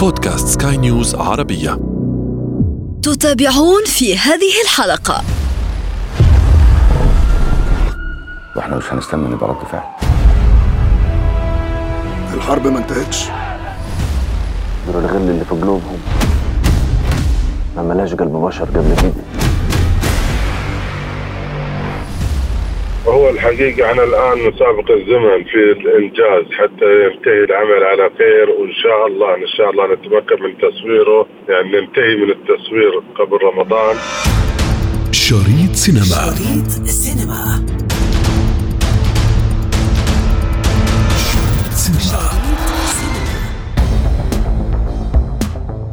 بودكاست سكاي نيوز عربية. تتابعون في هذه الحلقة. وإحنا مش هنستنى نبقى رد فعل. الحرب ما انتهتش. دول الغل اللي في قلوبهم. ما ملاش قلب بشر قبل كده. هو الحقيقة إحنا الآن نسابق الزمن في الإنجاز حتى ينتهي العمل على خير وإن شاء الله إن شاء الله نتمكن من تصويره يعني ننتهي من التصوير قبل رمضان. شريط سينما. شريط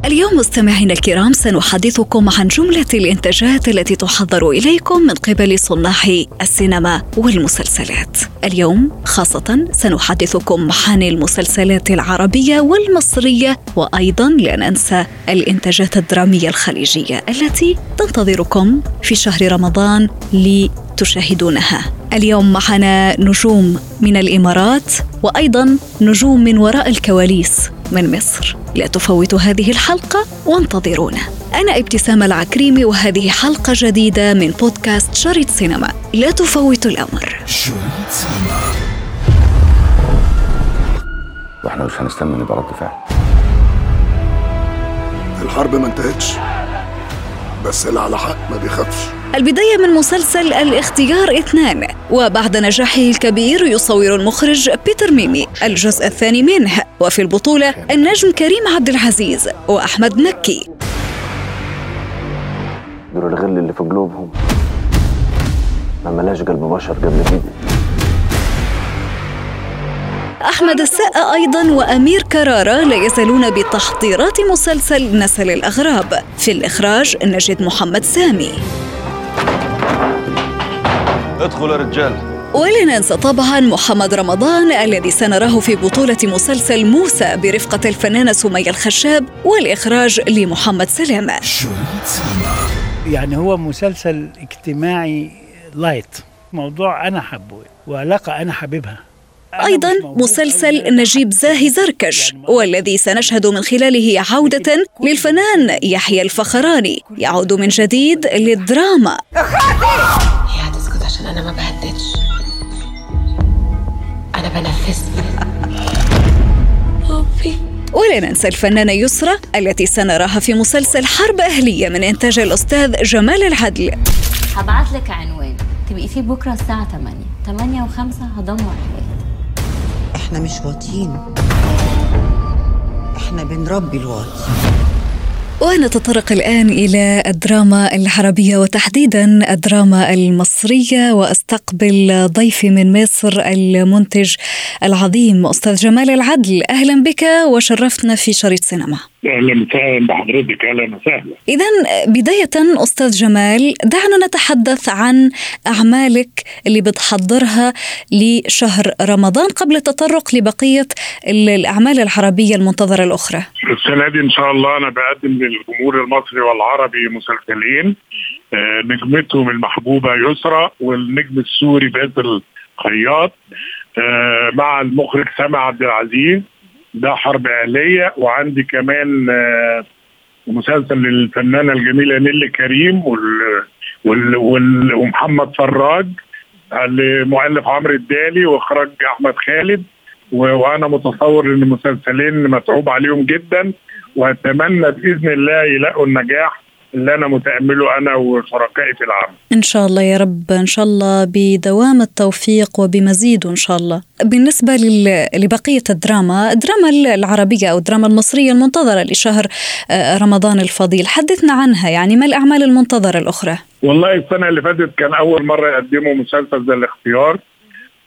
اليوم مستمعينا الكرام سنحدثكم عن جملة الإنتاجات التي تحضر إليكم من قبل صناع السينما والمسلسلات. اليوم خاصة سنحدثكم عن المسلسلات العربية والمصرية وأيضا لا ننسى الإنتاجات الدرامية الخليجية التي تنتظركم في شهر رمضان لتشاهدونها. اليوم معنا نجوم من الإمارات وأيضا نجوم من وراء الكواليس من مصر. لا تفوتوا هذه الحلقة وانتظرونا. أنا ابتسام العكريمي وهذه حلقة جديدة من بودكاست شريط سينما. لا تفوتوا الأمر. شريط سينما. وإحنا مش هنستنى نبقى رد فعل. الحرب ما انتهتش بس اللي على حق ما بيخافش. البداية من مسلسل الاختيار اثنان وبعد نجاحه الكبير يصور المخرج بيتر ميمي الجزء الثاني منه وفي البطولة النجم كريم عبد العزيز وأحمد مكي دول الغل اللي في قلوبهم. ما ملاش قلب بشر قبل كده. أحمد السقا أيضا وأمير كرارة لا يزالون بتحضيرات مسلسل نسل الأغراب. في الإخراج نجد محمد سامي. ادخلوا يا رجال. ولا ننسى طبعا محمد رمضان الذي سنراه في بطولة مسلسل موسى برفقة الفنانة سمية الخشاب والإخراج لمحمد سلامة يعني هو مسلسل اجتماعي لايت موضوع أنا حبه وعلاقة أنا حاببها أنا أيضا مش موجود مسلسل. نجيب زاهي زركش والذي سنشهد من خلاله عودة للفنان يحيى الفخراني يعود من جديد للدراما. عشان أنا ما بهددش. أنا بنفذ. بابي ولا ننسى الفنانة يسرى التي سنراها في مسلسل حرب أهلية من إنتاج الأستاذ جمال العدل. هبعت لك عنوان. تبقي فيه بكرة الساعة 8 8 و5 هدمر حياتك إحنا مش واطيين إحنا بنربي الواطي ونتطرق الآن إلى الدراما العربية وتحديدا الدراما المصرية وأستقبل ضيفي من مصر المنتج العظيم أستاذ جمال العدل. أهلا بك وشرفتنا في شريط سينما. أهلا وسهلا بحضرتك أهلا وسهلا إذا بداية أستاذ جمال دعنا نتحدث عن أعمالك اللي بتحضرها لشهر رمضان قبل التطرق لبقية ال- الأعمال العربية المنتظرة الأخرى. السنة دي إن شاء الله أنا بقدم للجمهور المصري والعربي مسلسلين آه، نجمتهم المحبوبة يسرى والنجم السوري باسل خياط آه، مع المخرج سامع عبد العزيز ده حرب أهلية وعندي كمان آه، مسلسل للفنانة الجميلة نيلي كريم وال وال وال ومحمد فراج المؤلف عمرو الدالي وإخراج أحمد خالد وأنا متصور إن المسلسلين متعوب عليهم جدا وأتمنى بإذن الله يلاقوا النجاح. اللي أنا متأمله أنا وشركائي في العمل. إن شاء الله يا رب إن شاء الله بدوام التوفيق وبمزيد إن شاء الله. بالنسبة لل- لبقية الدراما الدراما العربية أو الدراما المصرية المنتظرة لشهر آه، رمضان الفضيل حدثنا عنها يعني ما الأعمال المنتظرة الأخرى؟ والله السنة اللي فاتت كان أول مرة يقدموا مسلسل زي الاختيار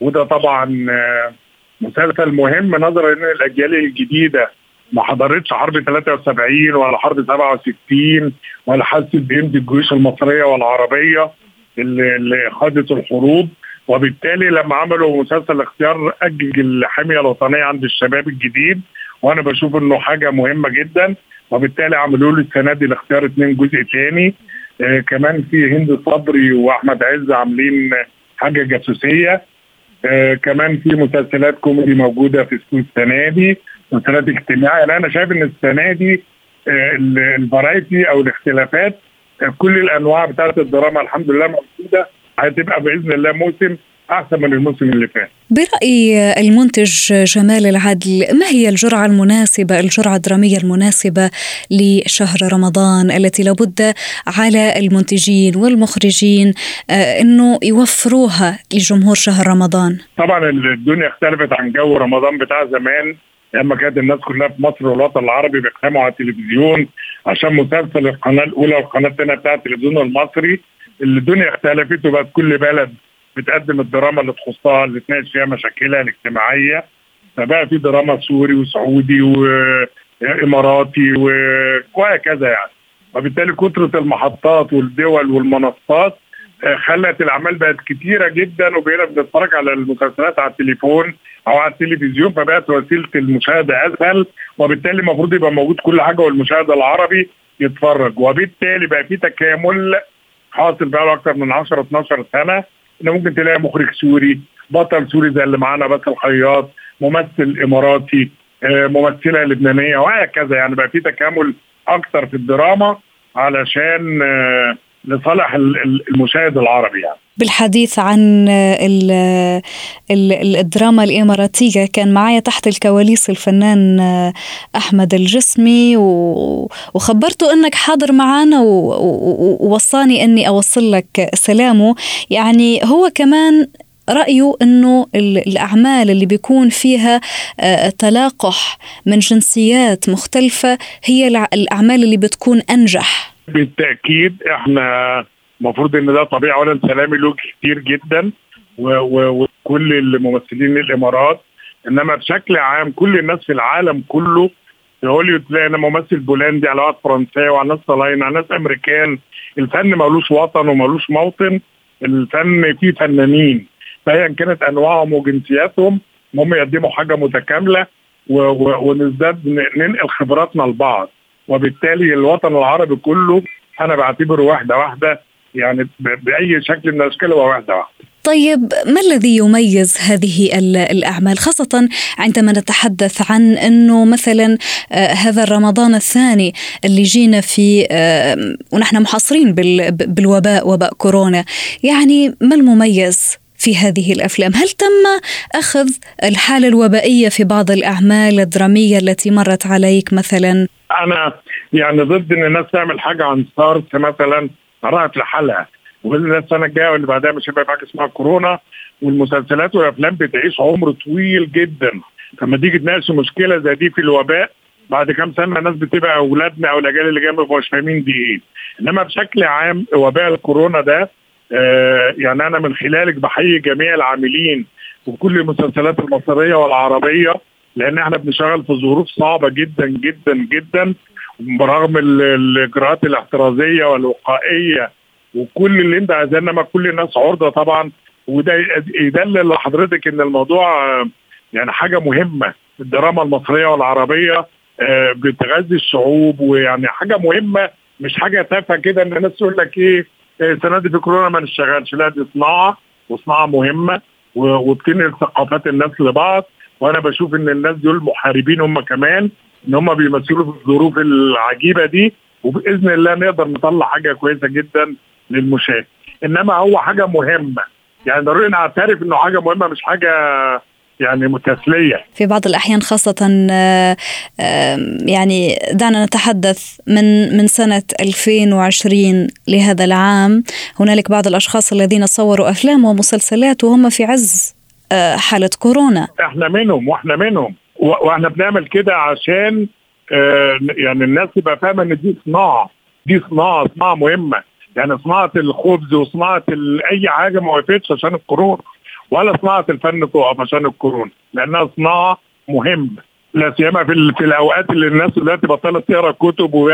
وده طبعا آه، مسلسل مهم نظرا ان الاجيال الجديدة. ما حضرتش حرب 73 ولا حرب 67 ولا حست بقيمة الجيوش المصرية والعربية اللي, اللي خاضت الحروب. وبالتالي لما عملوا مسلسل اختيار اجج الحميه الوطنية عند الشباب الجديد وأنا بشوف إنه حاجة مهمة جدا. وبالتالي عملوا له السنة دي الاختيار اتنين جزء تاني. آه كمان في هند صبري وأحمد عز عاملين حاجة جاسوسية. آه كمان في مسلسلات كوميدي موجودة في السوق السنة دي. مسلسلات اجتماعيه يعني أنا شايف إن السنة دي آه، ال- الفرايتي أو الاختلافات آه، كل الأنواع بتاعت الدراما الحمد لله موجودة هتبقى بإذن الله موسم أحسن من الموسم اللي فات. برأي المنتج جمال العدل ما هي الجرعة المناسبة الجرعة الدرامية المناسبة لشهر رمضان التي لابد على المنتجين والمخرجين آه، أنه يوفروها لجمهور شهر رمضان؟ طبعا الدنيا اختلفت عن جو رمضان بتاع زمان. لما كانت الناس كلها في مصر والوطن العربي بيجتمعوا على التلفزيون عشان مسلسل القناة الأولى والقناة الثانية بتاع التلفزيون المصري الدنيا اختلفت وبقت كل بلد بتقدم الدراما اللي تخصها اللي تناقش فيها مشاكلها الاجتماعية. فبقى في دراما سوري وسعودي واماراتي وهكذا يعني. وبالتالي كثره المحطات والدول والمنصات خلت الأعمال بقت كتيرة جدا وبقينا بنتفرج على المسلسلات على التليفون أو على التلفزيون فبقت وسيلة المشاهدة أسهل وبالتالي المفروض يبقى موجود كل حاجة والمشاهد العربي يتفرج. وبالتالي بقى في تكامل حاصل بقى له أكثر من 10 12 سنة. إن ممكن تلاقي مخرج سوري بطل سوري زي اللي معانا باسل الخياط ممثل إماراتي آه، ممثلة لبنانية وهكذا. يعني بقى في تكامل أكثر في الدراما علشان آه، لصالح ال- ال- المشاهد العربي يعني. بالحديث عن ال ال الدراما الإماراتية كان معايا تحت الكواليس الفنان أحمد الجسمي وخبرته أنك حاضر معنا ووصاني أني أوصل لك سلامه. يعني هو كمان رأيه أنه ال- الأعمال اللي بيكون فيها آه، تلاقح من جنسيات مختلفة هي الأعمال اللي بتكون أنجح. بالتأكيد إحنا المفروض إن ده طبيعي اولا سلامي له كتير جدا وكل الممثلين الإمارات إنما بشكل عام كل الناس في العالم كله في هوليوود تلاقي أنا ممثل بولندي على واحد فرنساوي وعلى ناس طالعين على ناس أمريكان الفن ملوش وطن وملوش موطن الفن فيه فنانين فايا كانت أنواعهم وجنسياتهم هم يقدموا حاجة متكاملة ونزداد ننقل خبراتنا لبعض. وبالتالي الوطن العربي كله أنا بعتبره واحدة واحدة يعني بأي شكل من الأشكال هو واحدة واحدة. طيب ما الذي يميز هذه ال- الأعمال؟ خاصة عندما نتحدث عن أنه مثلا آه، هذا الرمضان الثاني اللي جينا فيه آه، ونحن محاصرين بال- بالوباء وباء كورونا. يعني ما المميز في هذه الأفلام، هل تم أخذ الحالة الوبائية في بعض الأعمال الدرامية التي مرت عليك مثلا؟ أنا يعني ضد إن الناس تعمل حاجة عن سارس مثلا راحت لحالها الله السنة الجاية واللي بعدها مش هيبقى حاجة اسمها كورونا والمسلسلات والأفلام بتعيش عمر طويل جدا. لما تيجي تناقش مشكلة زي دي في الوباء بعد كام سنة الناس بتبقى أولادنا أو الأجيال اللي جاية مش فاهمين دي إيه. إنما بشكل عام وباء الكورونا ده آه يعني أنا من خلالك بحيي جميع العاملين وكل المسلسلات المصرية والعربية لأن إحنا بنشتغل في ظروف صعبة جدا جدا جدا. برغم ال- الإجراءات الاحترازية والوقائية وكل اللي انت انما كل الناس عرضة طبعا. وده يدلل لحضرتك إن الموضوع يعني حاجة مهمة. الدراما المصرية والعربية آه، بتغذي الشعوب ويعني حاجة مهمة. مش حاجة تافهة كده إن الناس تقول لك إيه آه، السنة دي في كورونا ما نشتغلش. لا دي صناعة وصناعة مهمة وبتنقل ثقافات الناس لبعض. وأنا بشوف ان الناس دول محاربين هم كمان إن هم بيمثلوا في الظروف العجيبة دي وبإذن الله نقدر نطلع حاجة كويسة جدا للمشاهد. إنما هو حاجة مهمة. يعني ضروري نعترف إنه حاجة مهمة مش حاجة يعني متسليه في بعض الأحيان خاصة آه، آه، يعني دعنا نتحدث من من سنة 2020 لهذا العام. هنالك بعض الأشخاص الذين صوروا أفلام ومسلسلات وهم في عز حالة كورونا. إحنا منهم وإحنا منهم. وإحنا بنعمل كده عشان آه يعني الناس تبقى فاهمة إن دي صناعة. دي صناعة صناعة مهمة. يعني صناعة الخبز وصناعة ال- أي حاجة ما وقفتش عشان الكورونا ولا صناعة الفن تقف عشان الكورونا لأنها صناعة مهمة. لا سيما في, في الأوقات اللي الناس دلوقتي بطلت تقرأ كتب و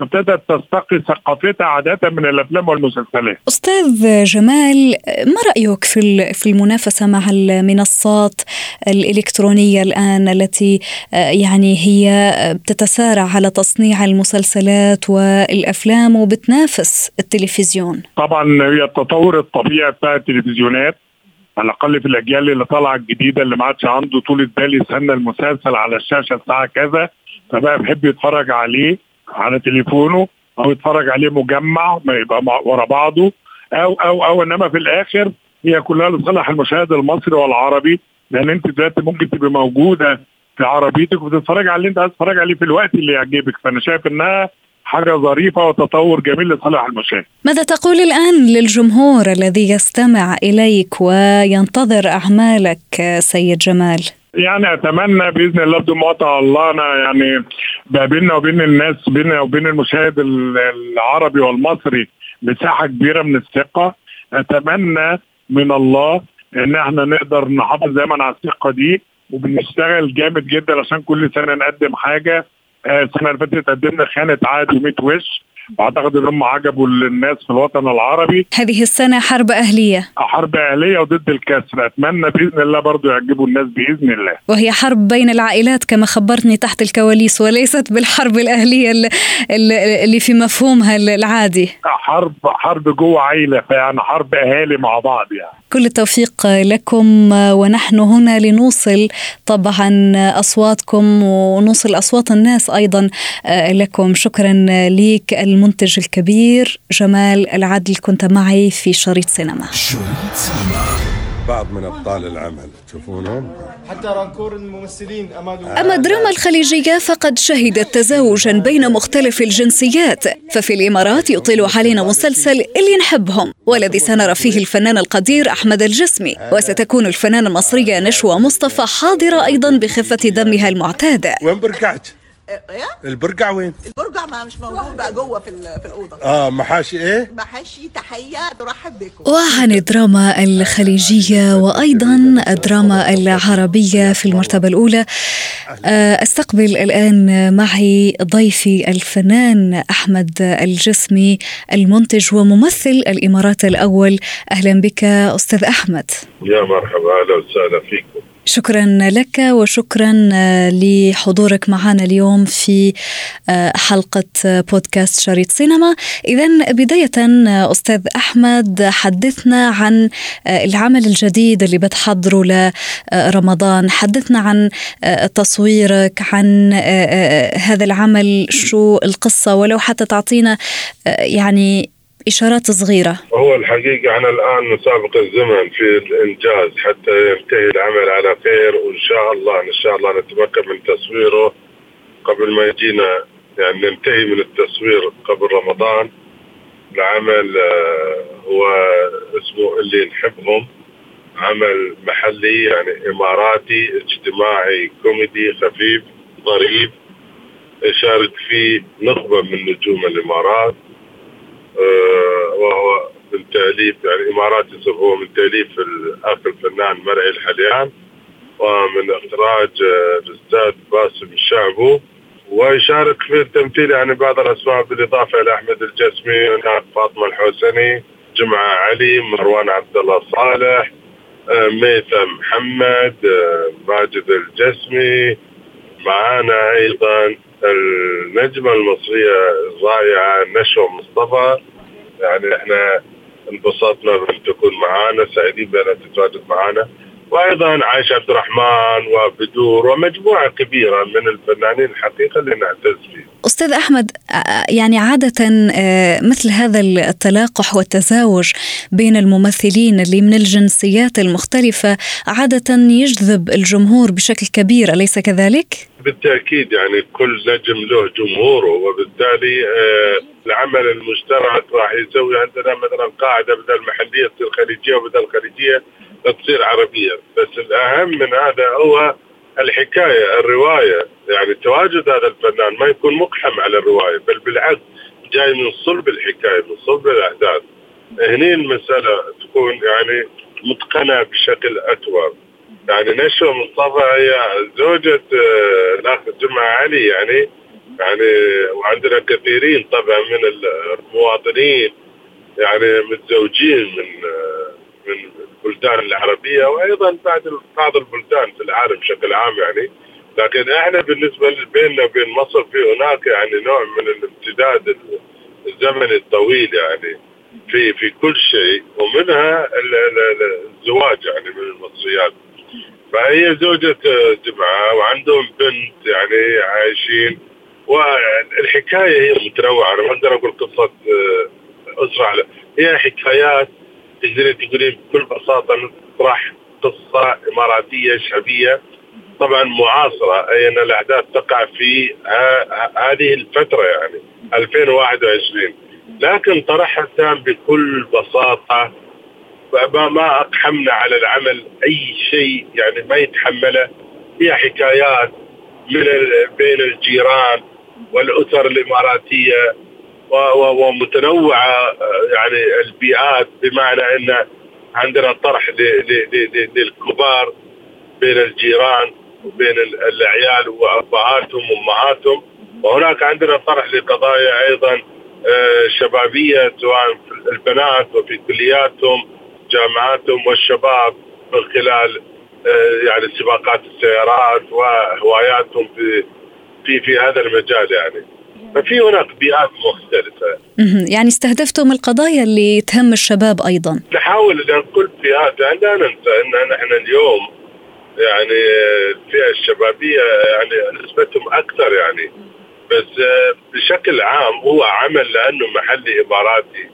ابتدت تستقي ثقافتها عادة من الأفلام والمسلسلات. أستاذ جمال ما رأيك في في المنافسة مع المنصات الإلكترونية الآن التي آه، يعني هي بتتسارع على تصنيع المسلسلات والأفلام وبتنافس التلفزيون؟ طبعا هي التطور الطبيعي بتاع التلفزيونات على الأقل في الأجيال اللي طالعة الجديدة اللي ما عادش عنده طولة بال يستنى المسلسل على الشاشة الساعة كذا فبقى بيحب يتفرج عليه. على تليفونه أو يتفرج عليه مجمع ما يبقى ورا بعضه أو أو أو إنما في الآخر هي كلها لصالح المشاهد المصري والعربي لأن أنت دلوقتي ممكن تبقى موجودة في عربيتك وتتفرج على اللي أنت عايز تتفرج عليه في الوقت اللي يعجبك فأنا شايف إنها حاجة ظريفة وتطور جميل لصالح المشاهد ماذا تقول الآن للجمهور الذي يستمع إليك وينتظر أعمالك آه، سيد جمال؟ يعني أتمنى بإذن الله بدون مقاطعه الله أنا يعني بيننا وبين الناس بيننا وبين المشاهد ال- العربي والمصري مساحة كبيرة من الثقة. أتمنى من الله إن إحنا نقدر نحافظ دايما على الثقة دي وبنشتغل جامد جدا عشان كل سنة نقدم حاجة. آه، السنة اللي فاتت قدمنا خانة عاد و100 وش. واعتقد إن هم عجبوا الناس في الوطن العربي. هذه السنة حرب أهلية. حرب أهلية وضد الكسر اتمنى بإذن الله برضو يعجبوا الناس بإذن الله. وهي حرب بين العائلات كما خبرتني تحت الكواليس وليست بالحرب الأهلية ال- ال- اللي في مفهومها العادي. حرب حرب جوه عيلة فيعني حرب أهالي مع بعض يعني. كل التوفيق لكم ونحن هنا لنوصل طبعا أصواتكم ونوصل أصوات الناس أيضا لكم. شكرا لك المنتج الكبير جمال العدل كنت معي في شريط سينما. شريط سينما. بعض من أبطال العمل. تشوفونهم حتى رانكور الممثلين أما الدراما الخليجية فقد شهدت تزاوجا بين مختلف الجنسيات ففي الإمارات يطيل علينا مسلسل اللي نحبهم والذي سنرى فيه الفنان القدير أحمد الجسمي وستكون الفنانة المصرية نشوى مصطفى حاضرة أيضا بخفة دمها المعتادة وين برقعت؟ البرقع وين؟ البرجع ما مش موجود بقى جوه في في الأوضة آه محاشي إيه؟ محاشي تحية ترحب بكم وعن الدراما الخليجية وأيضا الدراما العربية في المرتبة الأولى آه، أستقبل الآن معي ضيفي الفنان أحمد الجسمي المنتج وممثل الإمارات الأول أهلا بك أستاذ أحمد يا مرحبا أهلا وسهلا فيكم شكرا لك وشكرا آه، لحضورك معنا اليوم في آه، حلقة بودكاست شريط سينما. إذا بداية آه، أستاذ أحمد حدثنا عن العمل الجديد اللي بتحضره لرمضان. حدثنا عن تصويرك عن هذا العمل شو القصة ولو حتى تعطينا يعني إشارات صغيرة. هو الحقيقة إحنا الآن نسابق الزمن في الإنجاز حتى ينتهي العمل على خير وإن شاء الله إن شاء الله نتمكن من تصويره قبل ما يجينا يعني ننتهي من التصوير قبل رمضان. العمل آه، هو اسمه اللي نحبهم. عمل محلي يعني إماراتي اجتماعي كوميدي خفيف ظريف يشارك فيه نخبة من نجوم الإمارات. آه، وهو من تأليف يعني الإمارات يصير هو من تأليف الأخ الفنان مرعي الحليان ومن إخراج آه، الأستاذ باسم الشعبو ويشارك في التمثيل يعني بعض الأسماء بالإضافة إلى أحمد الجسمي هناك فاطمة الحوسني جمعة علي مروان عبد الله صالح آه، ميثم محمد آه، ماجد الجسمي معانا أيضا النجمة المصرية الرائعة نشوى مصطفى. يعني إحنا انبسطنا بأن تكون معانا سعيدين بانها تتواجد معانا وأيضا عايشه عبد الرحمن وبدور ومجموعة كبيرة من الفنانين الحقيقة اللي نعتز فيهم. أستاذ أحمد آه، يعني عادة آه، مثل هذا التلاقح والتزاوج بين الممثلين اللي من الجنسيات المختلفة عادة يجذب الجمهور بشكل كبير أليس كذلك؟ بالتأكيد يعني كل نجم له جمهوره وبالتالي آه، العمل المشترك راح يسوي عندنا مثلا قاعدة بدل محلية تصير خليجية وبدل خليجية تصير عربية. بس الأهم من هذا هو الحكاية الرواية. يعني تواجد هذا الفنان ما يكون مقحم على الرواية بل بالعكس جاي من صلب الحكاية من صلب الأحداث. هني المسألة تكون يعني متقنة بشكل أكبر. يعني نشوى مصطفى هي زوجة آه، الأخ جمعة علي يعني يعني وعندنا كثيرين طبعا من المواطنين يعني متزوجين من آه، من البلدان العربية وأيضا بعد بعض البلدان في العالم بشكل عام يعني. لكن إحنا بالنسبة بيننا وبين مصر في هناك يعني نوع من الامتداد الزمني الطويل يعني في في كل شيء ومنها ال- ال- ال- الزواج يعني من المصريات. فهي زوجة جماعة وعندهم بنت يعني عايشين. والحكاية هي متنوعة. أنا ما أقدر أقول قصة آه، أسرة على هي حكايات تقدري تقولين بكل بساطة نطرح قصة إماراتية شعبية. طبعا معاصرة. أي أن الأحداث تقع في هذه الفترة يعني 2021 لكن طرحها تام بكل بساطة ما ما أقحمنا على العمل. أي شيء يعني ما يتحمله. هي حكايات من بين الجيران والأسر الإماراتية و- و- ومتنوعة آه، يعني البيئات بمعنى أن عندنا طرح للكبار بين الجيران وبين ال- العيال وأبهاتهم وأمهاتهم. وهناك عندنا طرح لقضايا أيضا آه، شبابية سواء في البنات وفي كلياتهم. جامعاتهم والشباب من خلال آه، يعني سباقات السيارات وهواياتهم في في في هذا المجال يعني. ففي هناك بيئات مختلفة. مهم. يعني استهدفتم القضايا اللي تهم الشباب أيضا. نحاول ان كل فئات لا ننسى إن نحن اليوم يعني الفئة الشبابية يعني نسبتهم أكثر يعني. بس آه، بشكل عام هو عمل لأنه محلي اماراتي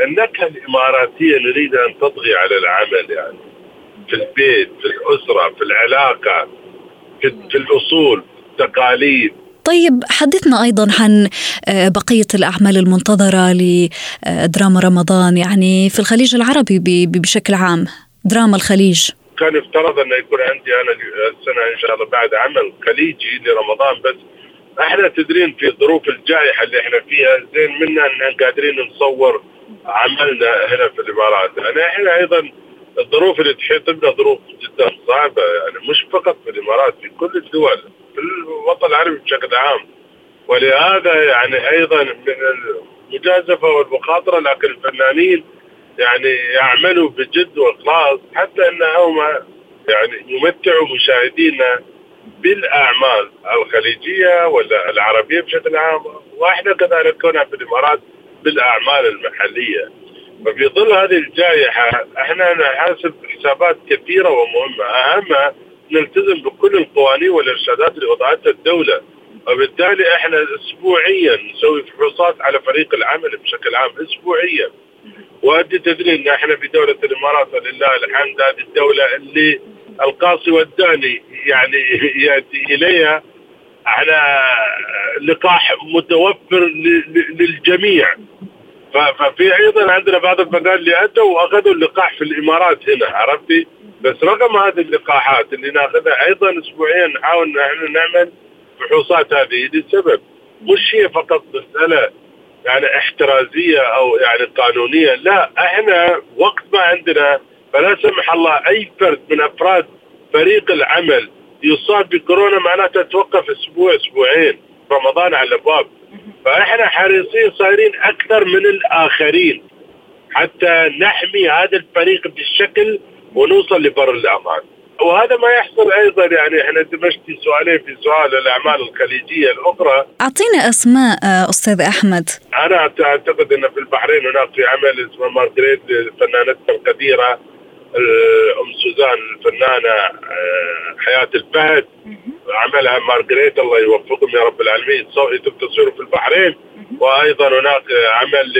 النكهه الإماراتية نريد أن تطغي على العمل يعني. في البيت في الأسرة في العلاقة في, في الأصول التقاليد. طيب حدثنا أيضا عن آه، بقية الأعمال المنتظرة لدراما رمضان يعني في الخليج العربي بشكل عام. دراما الخليج. كان يفترض انه يكون عندي أنا السنة إن شاء الله بعد عمل خليجي لرمضان بس إحنا تدرين في ظروف الجائحة اللي إحنا فيها زين منا إن قادرين نصور عملنا هنا في الإمارات. يعني إحنا أيضا الظروف اللي تحيط بنا ظروف جدا صعبة. يعني مش فقط في الإمارات في كل الدول في الوطن العربي بشكل عام. ولهذا يعني أيضا من المجازفة والمخاطرة لكن الفنانين يعني يعملوا بجد وإخلاص حتى إنهم يعني يمتعوا مشاهدينا بالأعمال الخليجية ولا العربية بشكل عام. وإحنا كذلك كنا في الإمارات بالاعمال المحلية. ففي ظل هذه الجائحة إحنا نحاسب حسابات كثيرة ومهمة. أهمها نلتزم بكل القوانين والإرشادات اللي وضعتها الدولة. وبالتالي إحنا اسبوعيا نسوي فحوصات على فريق العمل بشكل عام اسبوعيا. وانت تدري إن إحنا في دولة الإمارات ولله الحمد هذه الدولة اللي القاصي والداني يعني يأتي إليها. على لقاح متوفر للجميع. ففي أيضا عندنا بعض الفنانين اللي اتوا وأخذوا اللقاح في الإمارات هنا عرفتي؟ بس رغم هذه اللقاحات اللي ناخذها أيضا اسبوعيا نحاول ان إحنا نعمل فحوصات هذه. لسبب مش هي فقط مسألة يعني احترازية أو يعني قانونية لا إحنا وقت ما عندنا فلا سمح الله أي فرد من أفراد فريق العمل يصاب بكورونا معناته توقف أسبوع أسبوعين. رمضان على الابواب فإحنا حريصين صايرين أكثر من الآخرين. حتى نحمي هذا الفريق بالشكل ونوصل لبر الأمان. وهذا ما يحصل أيضا يعني إحنا دمجتي سؤالين في سؤال الأعمال الخليجية الأخرى. أعطينا أسماء آه، أستاذ أحمد. أنا أعتقد ان في البحرين هناك في عمل اسمه مارغريت فنانتنا القديرة. أم سوزان الفنانة آه، حياة الفهد. عملها مارغريت الله يوفقهم يا رب العالمين. يتم تصويره في البحرين. وأيضا هناك عمل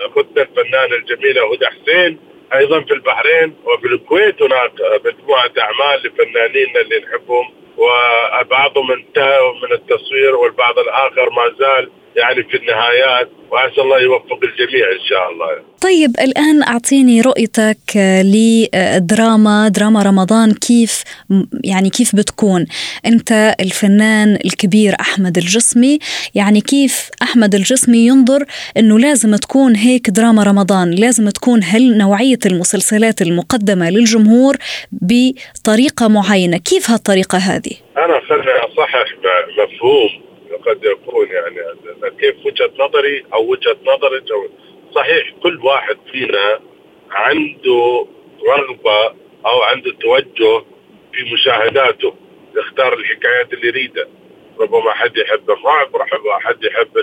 لاختنا الفنانه الجميلة هدى حسين أيضا في البحرين وفي الكويت. هناك مجموعة أعمال لفنانين اللي نحبهم وبعضهم انتهى من التصوير والبعض الآخر ما زال يعني في النهايات واسال الله يوفق الجميع إن شاء الله. طيب الآن أعطيني رؤيتك لدراما دراما رمضان كيف يعني كيف بتكون أنت الفنان الكبير أحمد الجسمي يعني كيف أحمد الجسمي ينظر أنه لازم تكون هيك دراما رمضان لازم تكون هل نوعية المسلسلات المقدمة للجمهور بطريقة معينة كيف هالطريقة هذه؟ أنا خليني أصحح مفهوم قد يكون يعني. كيف وجهة نظري أو وجهة نظرك صحيح كل واحد فينا عنده رغبة أو عنده توجه في مشاهداته يختار الحكايات اللي يريدها. ربما حد يحب الرعب ربما حد يحب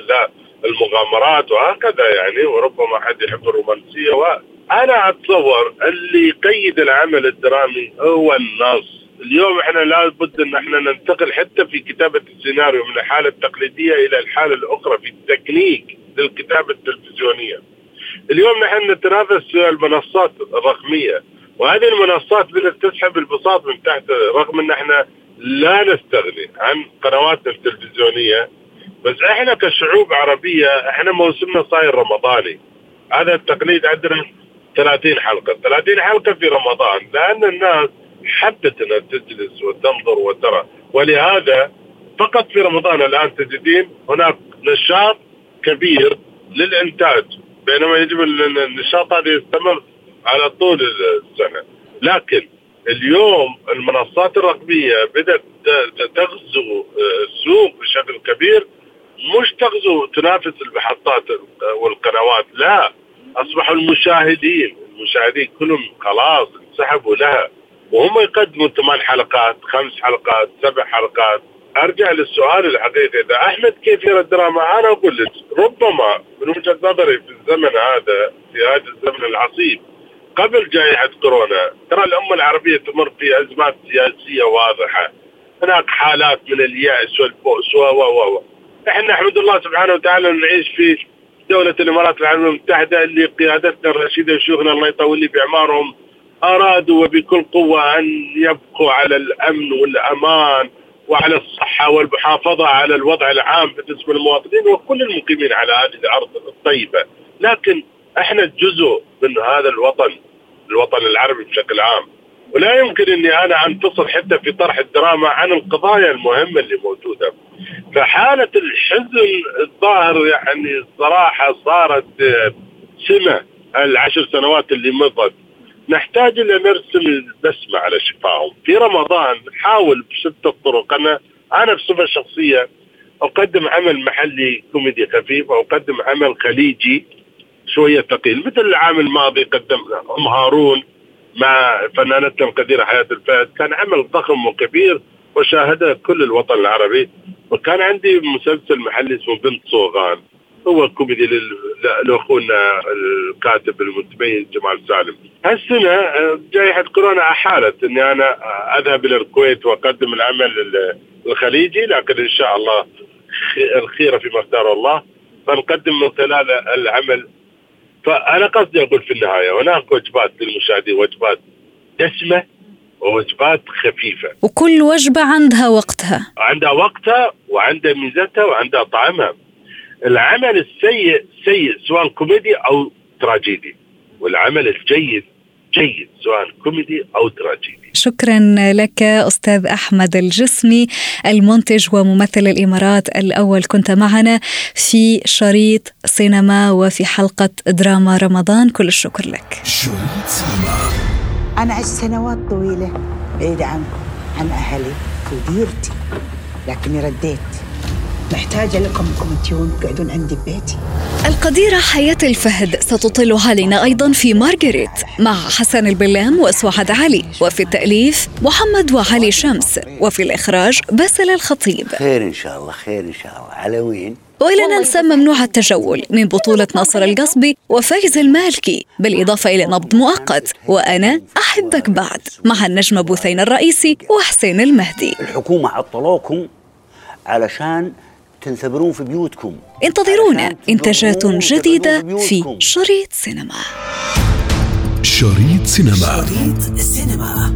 المغامرات وهكذا يعني وربما حد يحب الرومانسية. وأنا أتصور اللي يقيد العمل الدرامي هو النص. اليوم إحنا لابد إن إحنا ننتقل حتى في كتابة السيناريو من الحالة التقليدية إلى الحالة الأخرى في التكنيك للكتابة التلفزيونية. اليوم نحن نتنافس في المنصات الرقمية وهذه المنصات بدات تسحب البساط من تحت رغم إن إحنا لا نستغني عن قنواتنا التلفزيونية بس إحنا كشعوب عربية إحنا موسمنا صاير رمضاني هذا التقليد عندنا 30 حلقة 30 حلقة في رمضان لأن الناس حبت انها تجلس وتنظر وترى. ولهذا فقط في رمضان الآن تجدين هناك نشاط كبير للإنتاج بينما يجب النشاط هذا يستمر على طول السنة. لكن اليوم المنصات الرقمية بدأت تغزو السوق بشكل كبير. مش تغزو تنافس المحطات والقنوات لا. أصبحوا المشاهدين المشاهدين كلهم خلاص انسحبوا لها. وهم يقدموا ثمان حلقات خمس حلقات سبع حلقات. أرجع للسؤال الحقيقي. إذا أحمد كيف يرى الدراما؟ أنا أقول لك ربما من وجهة نظري في الزمن هذا في هذا الزمن العصيب قبل جائحة كورونا ترى الأمة العربية تمر في أزمات سياسية واضحة. هناك حالات من اليأس والبؤس و و و إحنا نحمد الله سبحانه وتعالى نعيش في دولة الإمارات العربية المتحدة اللي قيادتنا الرشيدة وشيوخنا الله يطول لي باعمارهم أرادوا وبكل قوة أن يبقوا على الأمن والأمان وعلى الصحة والمحافظة على الوضع العام بالنسبة للمواطنين وكل المقيمين على هذه الأرض الطيبة لكن إحنا جزء من هذا الوطن الوطن العربي بشكل عام ولا يمكن إني أنا أنفصل حتى في طرح الدراما عن القضايا المهمة اللي موجودة. فحالة الحزن الظاهر يعني صراحة صارت سمة العشر سنوات اللي مضت. نحتاج ان نرسم البسمه على شفاهم. في رمضان نحاول بشتى الطرق أنا أنا بصفة شخصية أقدم عمل محلي كوميدي خفيف وأقدم عمل خليجي شوية ثقيل. مثل العام الماضي قدمنا أم هارون مع فنانتنا القديره حياة الفهد. كان عمل ضخم وكبير وشاهده كل الوطن العربي. وكان عندي مسلسل محلي اسمه بنت صوغان. هو كوميدي لأخونا الكاتب المتميز جمال سالم. هالسنة جائحه كورونا احالت إني أنا أذهب إلى الكويت وأقدم العمل الخليجي لكن إن شاء الله الخيره فيما اختار الله. فنقدم من خلال العمل. فأنا قصدي أقول في النهاية هناك وجبات للمشاهدين وجبات دسمة ووجبات خفيفة. وكل وجبة عندها وقتها. عندها وقتها وعندها ميزتها وعندها طعمها. العمل السيء سيء سواء كوميدي أو تراجيدي. والعمل الجيد جيد سواء كوميدي أو تراجيدي. شكرا لك أستاذ أحمد الجسمي المنتج وممثل الإمارات الأول. كنت معنا في شريط سينما وفي حلقة دراما رمضان. كل الشكر لك. شريط سينما. أنا عشت سنوات طويلة بعيدة عن عن أهلي وديرتي لكني رديت. محتاجة لكم انكم تجون تقعدون عندي ببيتي القديرة حياة الفهد ستطل علينا أيضا في مارغريت مع حسن البلام وسعاد علي وفي التأليف محمد وعلي شمس وفي الإخراج باسل الخطيب. خير إن شاء الله خير إن شاء الله. على وين وإلى ننسى ممنوع التجول من بطولة ناصر القصبي وفايز المالكي بالإضافة إلى نبض مؤقت وأنا أحبك بعد مع النجم بوثين الرئيسي وحسين المهدي. الحكومة عطلوكم علشان تنثبرون في بيوتكم. انتظرونا. إنتاجات جديدة في شريط سينما. شريط سينما. شريط سينما.